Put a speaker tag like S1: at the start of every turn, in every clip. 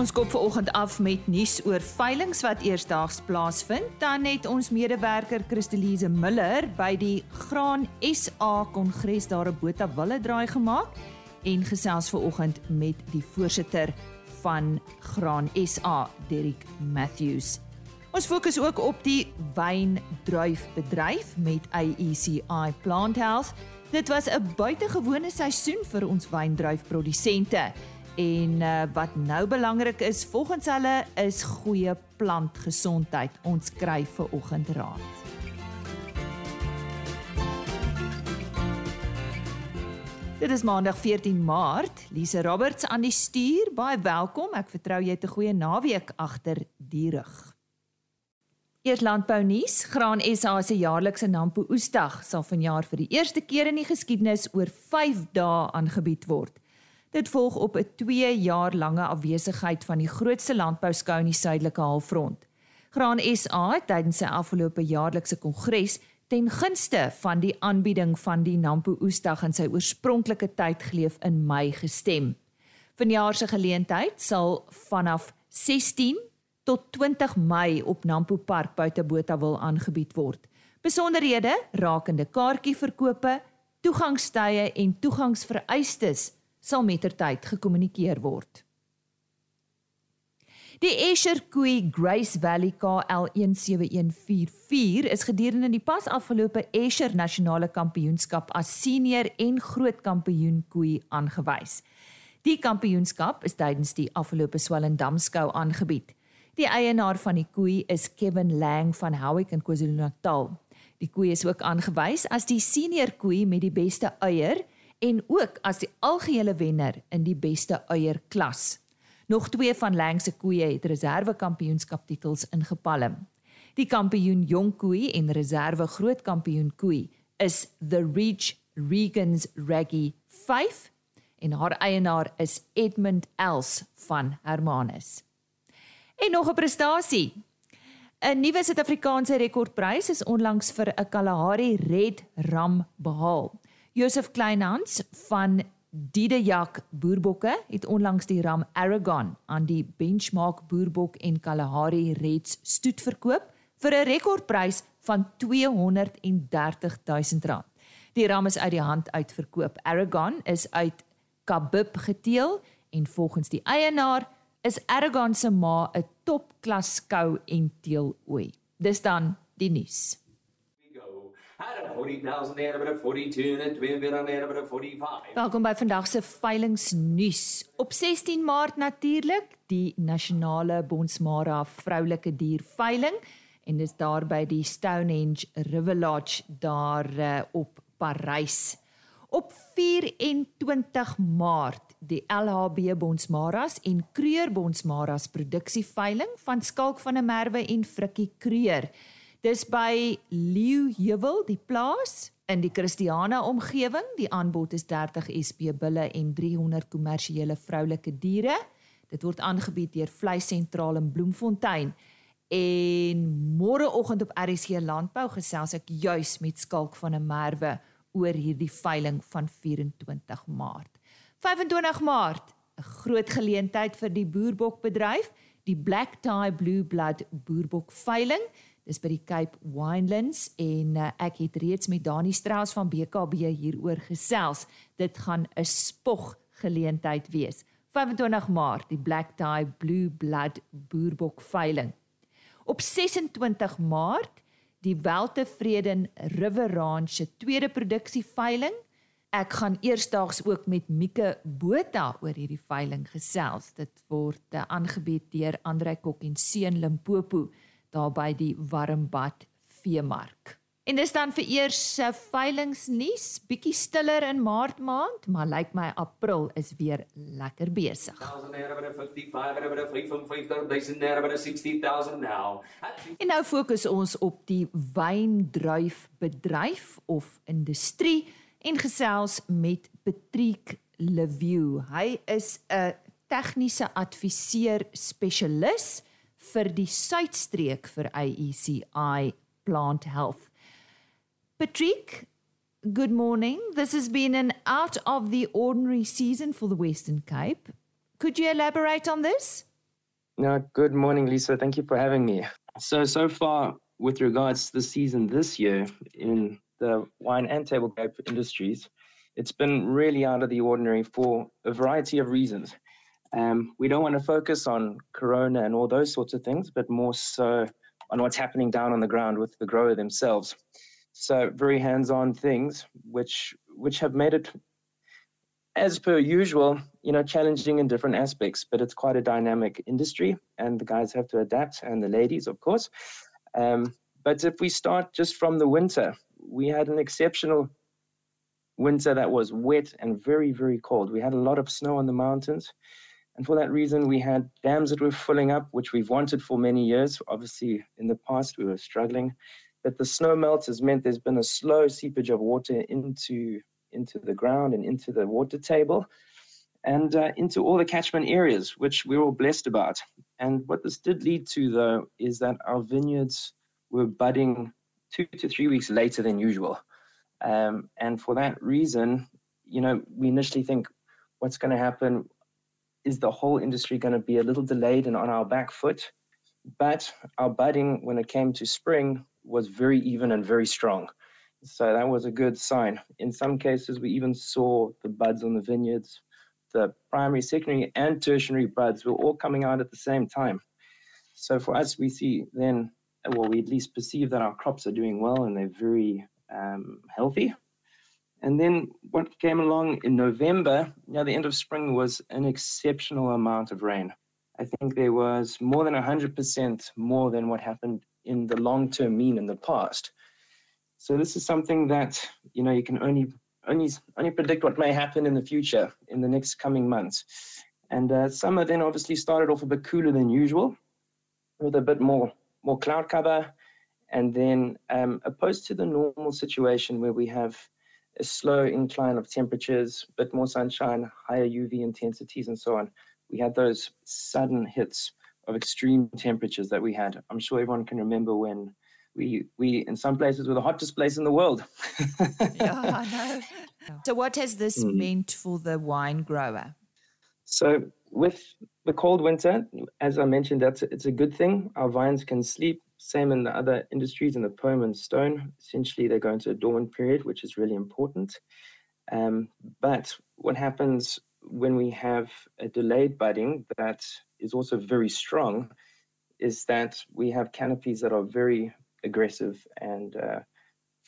S1: Ons kop vanoggend af met nuus oor veilinge wat eersdaags plaasvind. Dan het ons medewerker Christelise Miller by die Graan SA Kongres daar 'n Botha Wille draai gemaak en gesels vanoggend met die voorsitter van Graan SA, Derek Matthews. Ons fokus ook op die wyndruifbedryf met AECI Plant Health. Dit was 'n buitengewone seisoen vir ons wyndruifprodusente. En uh, wat nou belangrik is volgens hulle is goeie plantgesondheid. Ons kry vir oggend raad. Dit is Maandag 14 Maart. Lise Roberts aan die stuur. Baie welkom. Ek vertrou jy het 'n goeie naweek agter die rug. Eers landbou nuus. Graan SA se jaarlikse Nampo Oesdag sal vanjaar vir die eerste keer in die geskiedenis oor 5 dae aangebied word. Dit volg op 'n 2 jaar lange afwesigheid van die grootste landbouskou in die suidelike halfrond. Graan SA het tydens sy afgelope jaarlikse kongres ten gunste van die aanbieding van die Nampo Oesdag in sy oorspronklike tyd geleef in Mei gestem. Vanjaar se geleentheid sal vanaf 16 tot 20 Mei op Nampo Park buite Botawil aangebied word. Besonderhede rakende kaartjieverkope, toegangstye en toegangsvereistes sal mettertyd gekommunikeer word. Die Esher Koei Grace Valley KL17144 is gedurende die pas afgelope Esher Nasionale Kampioenskap as senior en groot kampioen koei aangewys. Die kampioenskap is tydens die afgelope Swellendam skou aangebied. Die eienaar van die koei is Kevin Lang van Howick in KwaZulu-Natal. Die koei is ook aangewys as die senior koei met die beste eier en ook as die algehele wenner in die beste eier klas. Nog twee van Lang se koeie het reserve kampioenskap titels ingepalm. Die kampioen jong koei en reserve groot kampioen koei is The Reach Regans Raggy 5 en haar eienaar is Edmund Els van Hermanus. En nog 'n prestasie. 'n Nuwe Suid-Afrikaanse rekordprys is onlangs vir 'n Kalahari Red Ram behaal. Josef Kleinhans van Didejak Boerbokke het onlangs die ram Aragon aan die Benchmark Boerbok en Kalahari Reds stoet verkoop vir 'n rekordprys van R230 000. Die ram is uit die hand uitverkoop. Aragon is uit Kabib geteel en volgens die eienaar is Aragon se ma 'n topklas skou en teelooi. Dis dan die nuus. Welkom by vandag se veilingnuus. Op 16 Maart natuurlik die nasionale Bonsmara vroulike dier veiling en dit is daar by die Stonehenge River Lodge daar uh, op Parys. Op 24 Maart die LHB Bonsmaras en Kreur Bonsmaras produksieveiling van Skalk van der Merwe en Frikkie Kreur. Dis by Leeuhewel, die plaas in die Christiana omgewing. Die aanbod is 30 SP bulle en 300 kommersiële vroulike diere. Dit word aangebied deur Vleis Sentraal in Bloemfontein. En môreoggend op RSC Landbou gesels ek juis met Skalk van 'n Merwe oor hierdie veiling van 24 Maart. 25 Maart, 'n groot geleentheid vir die boerbokbedryf, die Black Tie Blue Blood boerbok veiling. Dis by die Cape Winelands en uh, ek het reeds met Dani Strauss van BKB hieroor gesels. Dit gaan 'n spog geleentheid wees. 25 Maart, die Black Tie Blue Blood Boerbok veiling. Op 26 Maart, die Weltevreden River Ranch se tweede produksie veiling. Ek gaan eersdaags ook met Mieke Botha oor hierdie veiling gesels. Dit word uh, aangebied deur Andrei Kok en Seun Limpopo daar by die Warmbad veemark. En dis dan vir eers se veilingsnuus, bietjie stiller in Maart maand, maar lyk like my April is weer lekker besig. En nou fokus ons op die wyndruifbedryf of industrie en gesels met Patrick Leview. Hy is 'n tegniese adviseur spesialis vir die suidstreek vir AECI Plant Health. Patrick, good morning. This has been an out of the ordinary season for the Western Cape. Could you elaborate on this?
S2: No, good morning, Lisa. Thank you for having me. So, so far, with regards to the season this year in the wine and table grape industries, it's been really out of the ordinary for a variety of reasons. Um, we don't want to focus on Corona and all those sorts of things, but more so on what's happening down on the ground with the grower themselves. So very hands-on things, which which have made it, as per usual, you know, challenging in different aspects. But it's quite a dynamic industry, and the guys have to adapt, and the ladies, of course. Um, but if we start just from the winter, we had an exceptional winter that was wet and very, very cold. We had a lot of snow on the mountains. And for that reason, we had dams that were filling up, which we've wanted for many years. Obviously, in the past, we were struggling. But the snow melt has meant there's been a slow seepage of water into, into the ground and into the water table and uh, into all the catchment areas, which we're all blessed about. And what this did lead to, though, is that our vineyards were budding two to three weeks later than usual. Um, and for that reason, you know, we initially think what's going to happen is the whole industry going to be a little delayed and on our back foot. But our budding, when it came to spring, was very even and very strong. So that was a good sign. In some cases, we even saw the buds on the vineyards, the primary, secondary, and tertiary buds were all coming out at the same time. So for us, we see then, well, we at least perceive that our crops are doing well and they're very um, healthy. And then what came along in November, near the end of spring, was an exceptional amount of rain. I think there was more than 100% more than what happened in the long-term mean in the past. So this is something that you know you can only only only predict what may happen in the future in the next coming months. And uh, summer then obviously started off a bit cooler than usual, with a bit more more cloud cover, and then um, opposed to the normal situation where we have a slow incline of temperatures, a bit more sunshine, higher UV intensities, and so on. We had those sudden hits of extreme temperatures that we had. I'm sure everyone can remember when we we in some places were the hottest place in the world.
S1: yeah, I know. So, what has this mm. meant for the wine grower?
S2: So, with the cold winter, as I mentioned, that's it's a good thing. Our vines can sleep same in the other industries in the poem and stone. Essentially, they go into a dormant period, which is really important. Um, but what happens when we have a delayed budding that is also very strong is that we have canopies that are very aggressive and uh,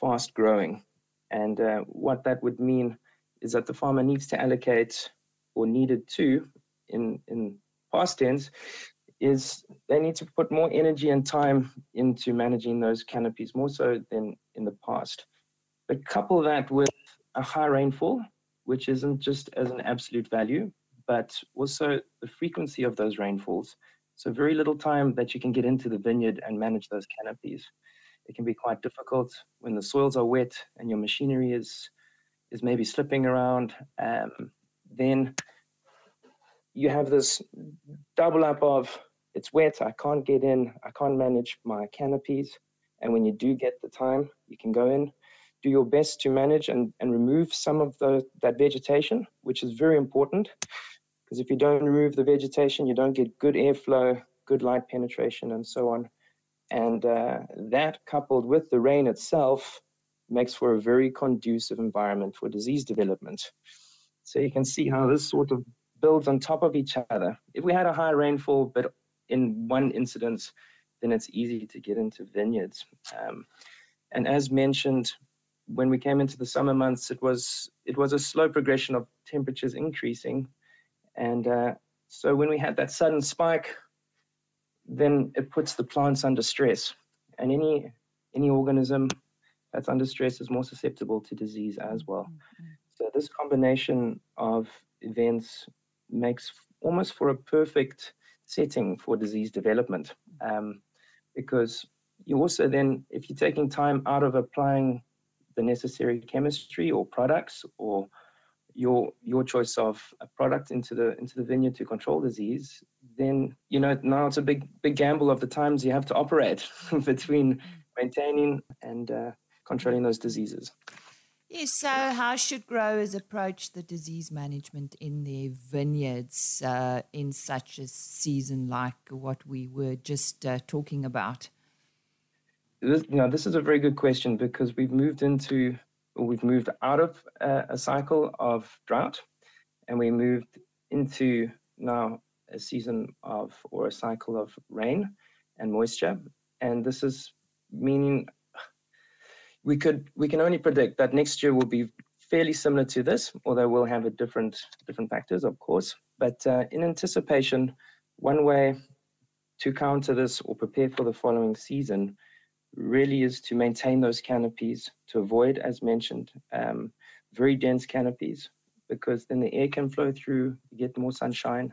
S2: fast growing. And uh, what that would mean is that the farmer needs to allocate or needed to, in, in past tense, is they need to put more energy and time into managing those canopies more so than in the past. But couple that with a high rainfall, which isn't just as an absolute value, but also the frequency of those rainfalls. So very little time that you can get into the vineyard and manage those canopies. It can be quite difficult when the soils are wet and your machinery is is maybe slipping around. Um, then you have this double up of it's wet, I can't get in, I can't manage my canopies. And when you do get the time, you can go in, do your best to manage and, and remove some of the, that vegetation, which is very important. Because if you don't remove the vegetation, you don't get good airflow, good light penetration, and so on. And uh, that, coupled with the rain itself, makes for a very conducive environment for disease development. So you can see how this sort of builds on top of each other. If we had a high rainfall, but in one incidence, then it's easy to get into vineyards. Um, and as mentioned, when we came into the summer months, it was it was a slow progression of temperatures increasing, and uh, so when we had that sudden spike, then it puts the plants under stress, and any any organism that's under stress is more susceptible to disease as well. Mm-hmm. So this combination of events makes almost for a perfect setting for disease development. Um, because you also then, if you're taking time out of applying the necessary chemistry or products or your your choice of a product into the into the vineyard to control disease, then you know now it's a big big gamble of the times you have to operate between maintaining and uh, controlling those diseases.
S1: Yes, so how should growers approach the disease management in their vineyards uh, in such a season like what we were just uh, talking about?
S2: This, know, this is a very good question because we've moved into, or we've moved out of uh, a cycle of drought, and we moved into now a season of or a cycle of rain and moisture, and this is meaning we could we can only predict that next year will be fairly similar to this, although we'll have a different different factors, of course. But uh, in anticipation, one way to counter this or prepare for the following season really is to maintain those canopies, to avoid, as mentioned, um, very dense canopies, because then the air can flow through, you get more sunshine.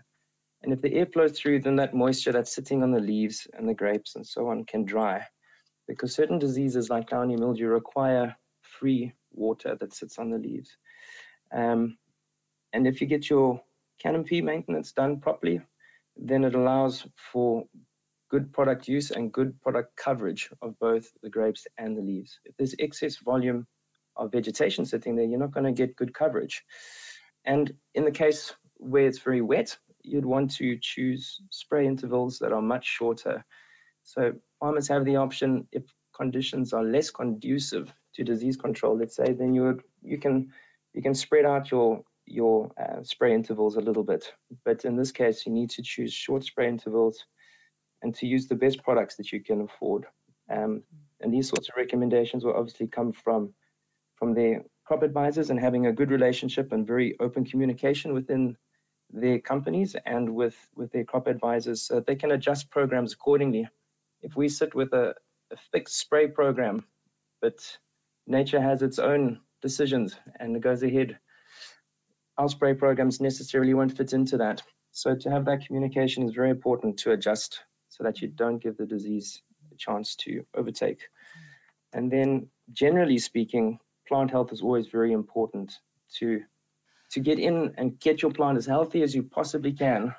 S2: And if the air flows through, then that moisture that's sitting on the leaves and the grapes and so on can dry because certain diseases like downy mildew require free water that sits on the leaves. Um, and if you get your canopy maintenance done properly, then it allows for good product use and good product coverage of both the grapes and the leaves. If there's excess volume of vegetation sitting there, you're not going to get good coverage. And in the case where it's very wet, you'd want to choose spray intervals that are much shorter so farmers have the option if conditions are less conducive to disease control, let's say, then you would you can you can spread out your your uh, spray intervals a little bit. But in this case, you need to choose short spray intervals and to use the best products that you can afford. Um, and these sorts of recommendations will obviously come from from their crop advisors and having a good relationship and very open communication within their companies and with with their crop advisors so they can adjust programs accordingly if we sit with a, a fixed spray program, but nature has its own decisions and it goes ahead, our spray programs necessarily won't fit into that. So to have that communication is very important to adjust so that you don't give the disease a chance to overtake. And then generally speaking, plant health is always very important to to get in and get your plant as healthy as you possibly can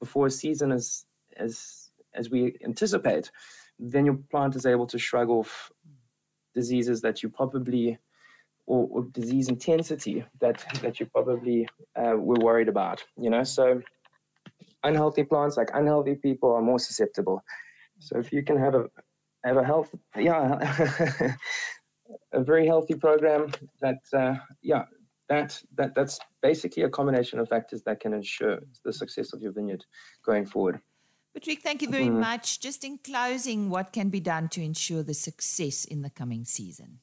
S2: before a season is as as we anticipate, then your plant is able to shrug off diseases that you probably or, or disease intensity that that you probably uh, were worried about. You know, so unhealthy plants, like unhealthy people, are more susceptible. So if you can have a have a health, yeah, a very healthy program that, uh, yeah, that that that's basically a combination of factors that can ensure the success of your vineyard going forward.
S1: Patrick, thank you very mm. much. Just in closing, what can be done to ensure the success in the coming season?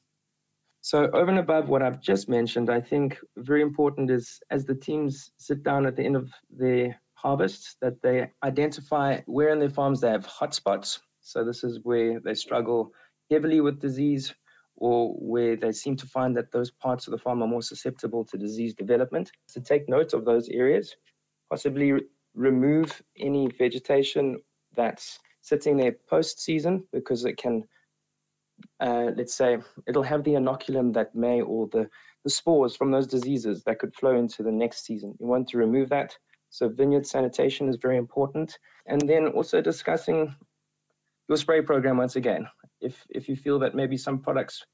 S2: So, over and above what I've just mentioned, I think very important is as the teams sit down at the end of their harvest, that they identify where in their farms they have hotspots. So, this is where they struggle heavily with disease or where they seem to find that those parts of the farm are more susceptible to disease development. So, take note of those areas, possibly remove any vegetation that's sitting there post season because it can, uh, let's say, it'll have the inoculum that may or the, the spores from those diseases that could flow into the next season. You want to remove that. So, vineyard sanitation is very important. And then also discussing your spray program once again. If, if you feel that maybe some products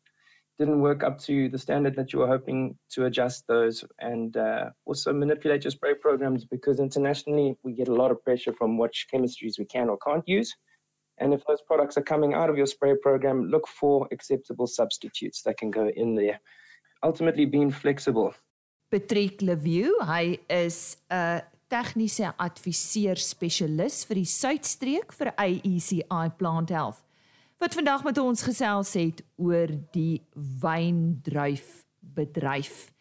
S2: didn't work up to the standard that you were hoping to adjust those and uh, also manipulate your spray programs because internationally we get a lot of pressure from which chemistries we can or can't use. And if those products are coming out of your spray program, look for acceptable substitutes that can go in there. Ultimately, being flexible.
S1: Patrick Leview, hy is 'n tegniese adviseur spesialis vir die Suidstreek vir AECI Plant Health wat vandag met ons gesels het oor die wyndruifbedryf.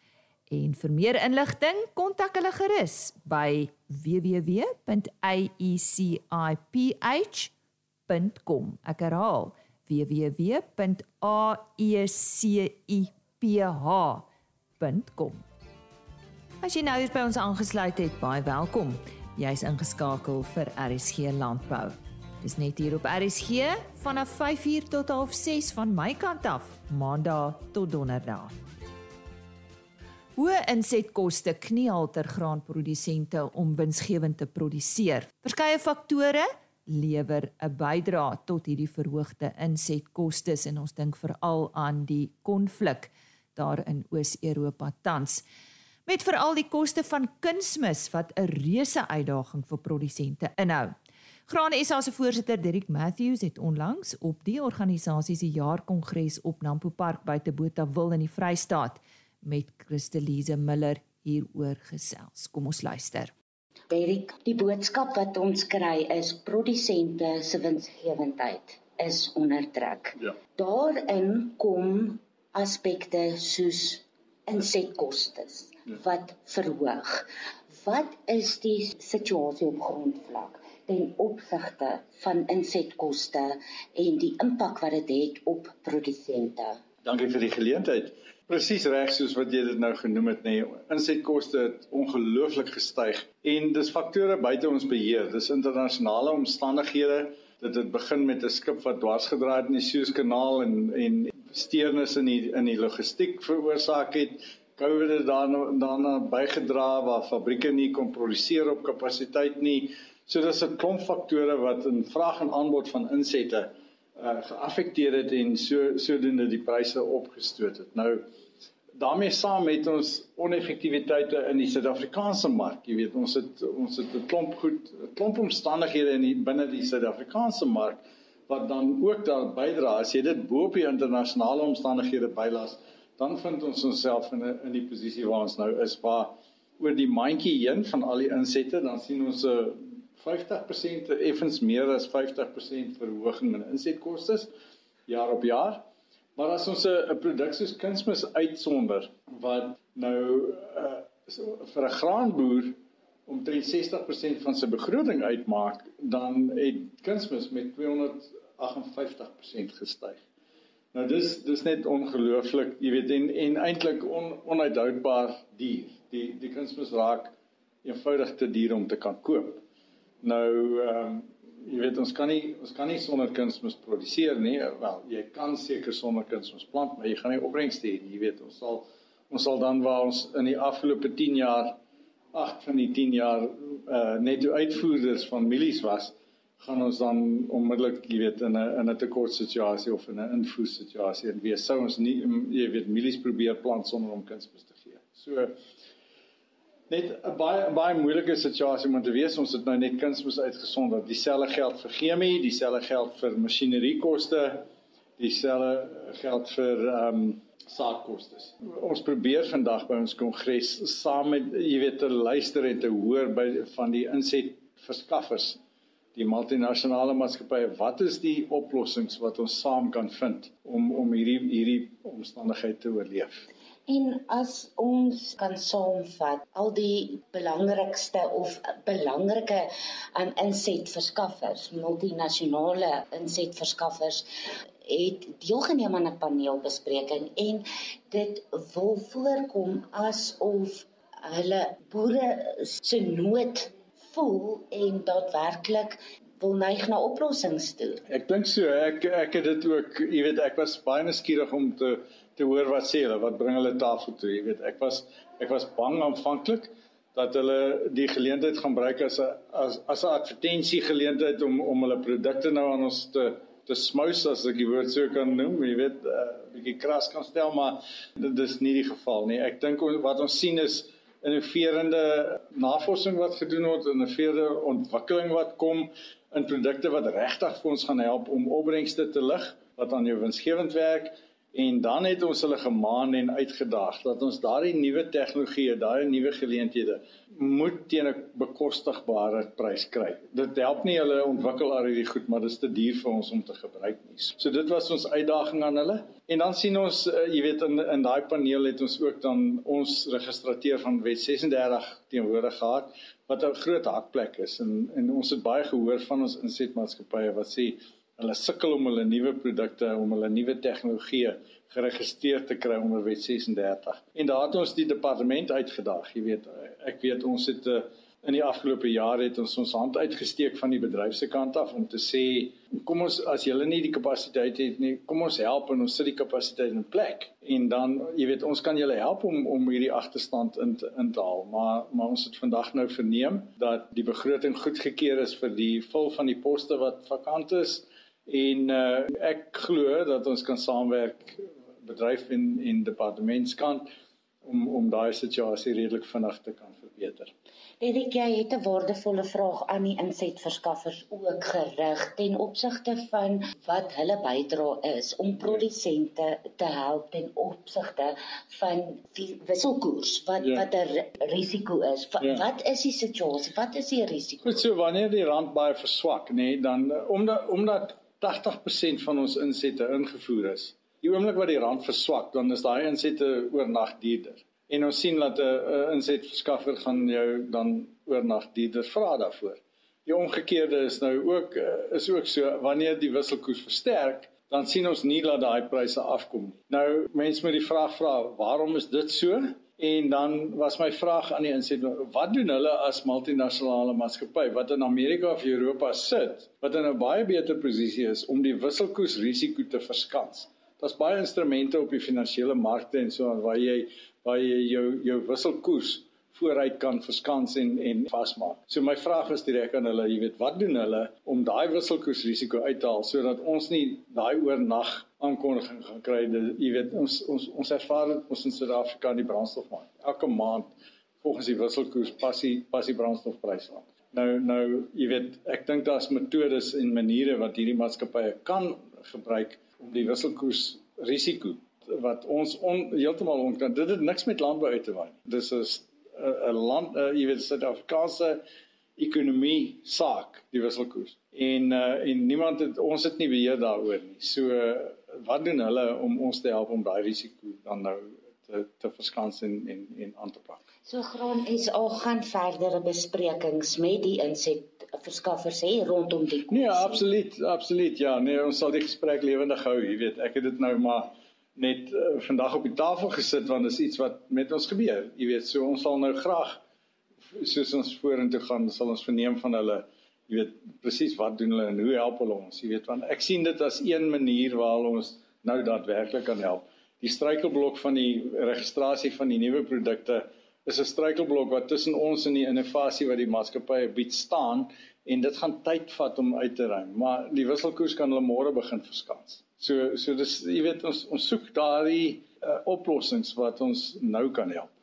S1: En vir meer inligting, kontak hulle gerus by www.aeciph.com. Ek herhaal www.aeciph.com. As jy nou hier by ons aangesluit het, baie welkom. Jy's ingeskakel vir RSG Landbou. Dis net hier op RSG vanaf 5uur tot 6 van my kant af, Maandag tot Donderdag. Hoë insetkoste knielter graanprodusente om winsgewend te produseer. Verskeie faktore lewer 'n bydrae tot hierdie verhoogde insetkoste en ons dink veral aan die konflik daar in Oos-Europa tans. Met veral die koste van kunsmis wat 'n reuse uitdaging vir produsente inhou. Graan SA se voorsitter Dirk Matthews het onlangs op die organisasie se jaarkongres op Nampo Park buite Botawil in die Vrystaat met Christelise Miller hieroor gesels. Kom ons luister.
S3: Dirk, die boodskap wat ons kry is produsente se winsgewendheid is onder druk. Ja. Daarin kom aspekte soos insetkoste ja. wat verhoog. Wat is die situasie op grondvlak? ten opsigte van insetkoste en die impak wat dit het op produsente.
S4: Dankie vir die geleentheid. Presies reg soos wat jy dit nou genoem het, nê. Nee, insetkoste het ongelooflik gestyg en dis faktore buite ons beheer. Dis internasionale omstandighede. Dit het begin met 'n skip wat dwarsgedraai het in die Suezkanaal en en steurnisse in die in die logistiek veroorsaak het. COVID het daarna daarna bygedra waar fabrieke nie kon produseer op kapasiteit nie. So dis 'n klomp faktore wat in vraag en aanbod van insette uh geaffekteer het en so sodoende die pryse opgestoot het. Nou daarmee saam met ons oneffektiwiteite in die Suid-Afrikaanse mark. Jy weet, ons het ons het 'n klomp goed, 'n klomp omstandighede in die binne die Suid-Afrikaanse mark wat dan ook daar bydra. As jy dit bo op die internasionale omstandighede bylas, dan vind ons onsself in 'n in die posisie waar ons nou is waar oor die mandjie heen van al die insette, dan sien ons 'n 50% effens meer as 50% verhoging in insetkoste jaar op jaar. Maar as ons 'n produk soos kunsmis uitsonder wat nou uh, so, vir 'n graanboer omtrent 60% van sy begroting uitmaak, dan het kunsmis met 258% gestyg. Nou dis dis net ongelooflik, jy weet en en eintlik on, onuithoudbaar duur. Die die kunsmis raak eenvoudig te duur om te kan koop. Nou ehm um, jy weet ons kan nie ons kan nie sonder kunsmis produseer nie. Wel, jy kan seker sonder kunsmis plant, maar jy gaan nie opbrengs hê nie. Jy weet ons sal ons sal dan waar ons in die afgelope 10 jaar 8 van die 10 jaar uh netto uitvoerders van mielies was, gaan ons dan onmiddellik, jy weet, in 'n in 'n tekort situasie of in 'n invoer situasie en wees sou ons nie jy weet mielies probeer plant sonder om kunsmis te gee. So net 'n baie baie moeilike situasie moet wees. Ons het nou net kunsmis uitgesonder. Dieselfde geld vir chemie, dieselfde geld vir masjineriekoste, dieselfde geld vir ehm um, saadkoste. Ons probeer vandag by ons kongres saam met jy weet te luister en te hoor by van die insetverskaffers, die multinasjonale maatskappye, wat is die oplossings wat ons saam kan vind om om hierdie hierdie omstandigheid te oorleef?
S3: En as ons kan saamvat al die belangrikste of belangrike um, insetverskaffers, multinasjonale insetverskaffers het deelgeneem aan 'n paneelbespreking en dit wil voorkom asof hulle boere se nood voel en daadwerklik wil neig na oplossings toe.
S4: Ek dink so, ek ek het dit ook, jy weet, ek was baie nuuskierig om te te hoor wat sê hulle, wat bring hulle tafel toe, jy weet. Ek was ek was bang aanvanklik dat hulle die geleentheid gaan gebruik as 'n as as 'n advertensie geleentheid om om hulle produkte nou aan ons te te smous as ek die woord sou kan noem, jy weet, 'n uh, bietjie kras kan stel, maar dit is nie die geval nie. Ek dink wat ons sien is innoverende navorsing wat gedoen word, innoverende ontwikkeling wat kom in produkte wat regtig vir ons gaan help om opbrengste te lig, wat aan jou winsgewend werk En dan het ons hulle gemaan en uitgedaag dat ons daardie nuwe tegnologieë, daai nuwe geleenthede moet teen 'n bekostigbare prys kry. Dit help nie hulle ontwikkel al hierdie goed, maar dit is te duur vir ons om te gebruik nie. So dit was ons uitdaging aan hulle. En dan sien ons, uh, jy weet in in daai paneel het ons ook dan ons registrateur van Wet 36 teenwoordig gehad wat 'n groot hakplek is en en ons het baie gehoor van ons insetmaatskappye wat sê Hulle sukkel om hulle nuwe produkte, om hulle nuwe tegnologieë geregistreer te kry onder Wet 36. En daar het ons die departement uitgedaag. Jy weet, ek weet ons het uh, in die afgelope jare het ons ons hand uitgesteek van die bedryf se kant af om te sê kom ons as julle nie die kapasiteit het nie, kom ons help en ons sit die kapasiteit in plek. En dan, jy weet, ons kan julle help om om hierdie agterstand in te, in te haal. Maar maar ons het vandag nou verneem dat die begroting goedgekeur is vir die vul van die poste wat vakant is en uh, ek glo dat ons kan saamwerk bedryf en en departementskant om om daai situasie redelik vinnig te kan verbeter.
S3: Erik, jy het 'n waardevolle vraag aan die insetverskaffers ook gerig ten opsigte van wat hulle bydra is om produsente te help ten opsigte van wisselkoers wat ja. wat 'n risiko is. Wat, ja. wat is die situasie? Wat is die risiko?
S4: Goed, so wanneer die rand baie verswak, nê, nee, dan omdat omdat 80% van ons insette ingevoer is. Die oomblik wat die rand verswak, dan is daai insette oornag duurder. En ons sien dat 'n uh, insetverskaffer gaan jou dan oornag duurder vra daarvoor. Die omgekeerde is nou ook uh, is ook so wanneer die wisselkoers versterk, dan sien ons nie dat daai pryse afkom nie. Nou mense moet die vraag vra, waarom is dit so? En dan was my vraag aan die inset, wat doen hulle as multinasjonale maatskappy wat in Amerika of Europa sit, wat in 'n baie beter posisie is om die wisselkoers risiko te verskans? Daar's baie instrumente op die finansiële markte en so waar jy waar jy jou jou wisselkoers vooruit kan verskans en en vasmaak. So my vraag is direk aan hulle, jy weet, wat doen hulle om daai wisselkoersrisiko uit te haal sodat ons nie daai oornag aankondiging gaan kry dat jy weet ons ons ons ervaar ons in Suid-Afrika in die brandstofmark. Elke maand volgens die wisselkoers passie passie brandstofpryse aan. Nou nou jy weet, ek dink daar's metodes en maniere wat hierdie maatskappye kan gebruik om die wisselkoers risiko wat ons on, heeltemal onkan. Dit het niks met landbou uit te waai. Dis 'n 'n land, uh, jy weet, Suid-Afrikaanse ekonomie saak, die wisselkoers. En uh, en niemand het ons het nie beheer daaroor nie. So uh, wat doen hulle om ons te help om daai risiko dan nou te te verskans en en en aan te pak?
S3: So graan is al gaan verdere besprekings met die inset verskaffers hè rondom die
S4: koers. Nee, absoluut, absoluut. Ja, nee, ons sal die gesprek lewendig hou, jy weet. Ek het dit nou maar net uh, vandag op die tafel gesit want is iets wat met ons gebeur. Jy weet, so ons sal nou graag soos ons vorentoe gaan, sal ons verneem van hulle, jy weet, presies wat doen hulle en hoe help hulle ons, jy weet, want ek sien dit as een manier waar ons nou daadwerklik kan help. Die struikelblok van die registrasie van die nuwe produkte is 'n struikelblok wat tussen ons en die innovasie wat die maatskappye bied staan en dit gaan tyd vat om uit te ruim, maar die wisselkoers kan hulle môre begin verskans. So so dis jy weet ons ons soek daardie uh, oplossings wat ons nou kan help.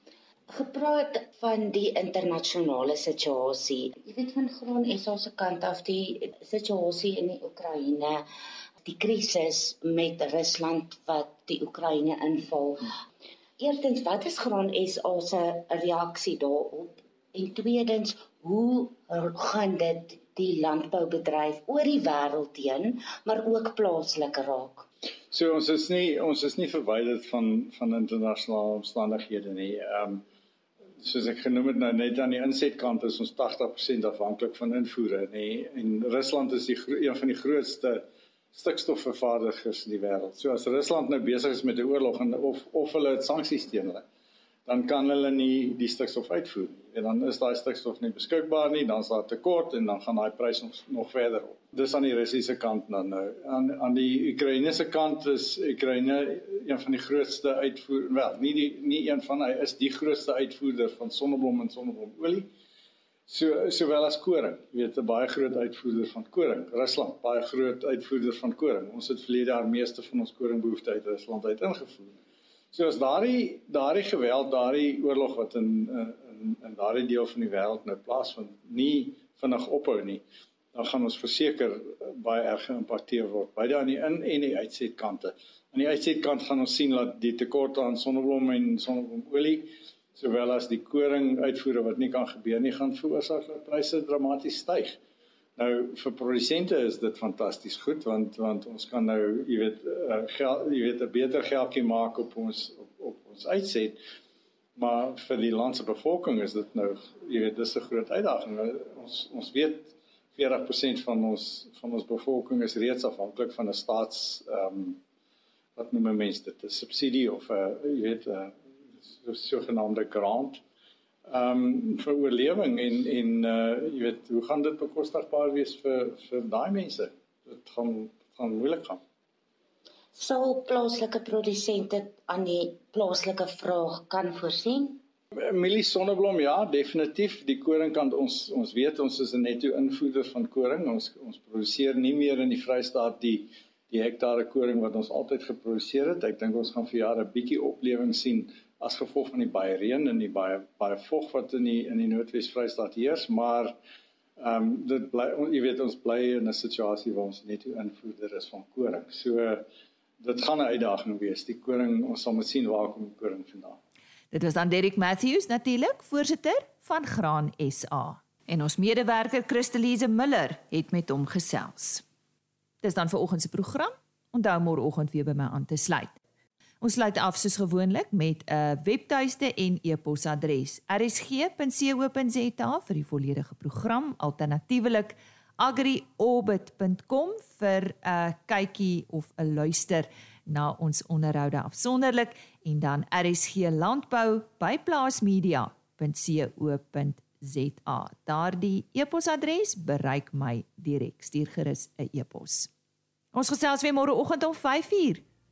S3: Gepraat van die internasionale situasie. Jy weet van grond SA se kant af die situasie in die Oekraïne, die krisis met Rusland wat die Oekraïne inval. Eerstens, wat is grond SA se reaksie daarop? En tweedens, hoe gaan dit die landboubedryf oor die wêreld heen, maar ook plaaslike raak.
S4: So ons is nie ons is nie verwyderd van van internasionale omstandighede nie. Ehm um, soos ek genoem het nou net aan die insetkant is ons 80% afhanklik van invoere nê en Rusland is die een van die grootste stikstofvervaardigers in die wêreld. So as Rusland nou besig is met 'n oorlog en of of hulle sanksies teen hulle dan kan hulle nie die stikstof uitvoer nie. En dan is daai stikstof nie beskikbaar nie, dan is daar tekort en dan gaan daai prys nog nog verder op. Dis aan die Russiese kant dan nou. Aan aan die Oekraïense kant is Oekraïne een van die grootste uitvoer wel, nie die nie een van hy is die grootste uitvoerder van sonneblom en sonneblomolie. So sowel as koring. Jy weet 'n baie groot uitvoerder van koring. Rusland baie groot uitvoerder van koring. Ons het verlede jaar meeste van ons koringbehoeftes uit Rusland uit ingevoer. So as daardie daardie geweld, daardie oorlog wat in in in daardie deel van die wêreld nou plaasvind, nie vinnig ophou nie, dan gaan ons verseker baie erg geïmpakteer word beide aan die in en die uitsetkante. Aan die uitsetkant gaan ons sien dat die tekorte aan sonneblom en sonneblomolie sowel as die koring uitvoere wat nie kan gebeur nie, gaan veroorsaak dat pryse dramaties styg. Nou vir produsente is dit fantasties goed want want ons kan nou, jy weet, uh, geld, jy weet 'n beter geldjie maak op ons op, op ons uitset. Maar vir die land se bevolking is dit nou, jy weet, dis 'n groot uitdaging. Nou, ons ons weet 40% van ons van ons bevolking is reeds afhanklik van 'n staats ehm um, wat noem mense dit 'n subsidie of 'n jy weet 'n sogenaamde grant ehm um, vir oorlewing en en uh jy weet hoe gaan dit bekostigbaar wees vir vir daai mense? Dit gaan gaan moeilik gaan.
S3: Sal plaaslike produsente aan die plaaslike vraag kan voorsien?
S4: Milie Sonneblom ja, definitief. Die koringkant ons ons weet ons is 'n netto invoerder van koring. Ons ons produseer nie meer in die Vrystaat die die hektare koring wat ons altyd geproduseer het. Ek dink ons gaan vir jare 'n bietjie oplewing sien as gevolg van die baie reën en die baie baie vog wat in die in die Noordwes Vrystaat heers, maar ehm um, dit bly jy weet ons bly in 'n situasie waar ons net 'n invoerder is van koring. So dit gaan 'n uitdaging wees. Die koring, ons sal moet sien waar kom die koring vandaan.
S1: Dit was dan Derek Matthews natuurlik, voorsitter van Graan SA. En ons medewerker Christelise Miller het met hom gesels. Dis dan vir oggend se program. Onthou môreoggend weer by my aan te sluit. Ons sluit af soos gewoonlik met 'n webtuiste en e-posadres: rsg.co.za vir die volledige program, alternatiefelik agriorbit.com vir 'n kykie of 'n luister na ons onderhoude afsonderlik en dan rsg landbou by plaasmedia.co.za. Daardie e-posadres bereik my direk. Stuur gerus 'n e-pos. Ons gesels weer môreoggend om 5uur.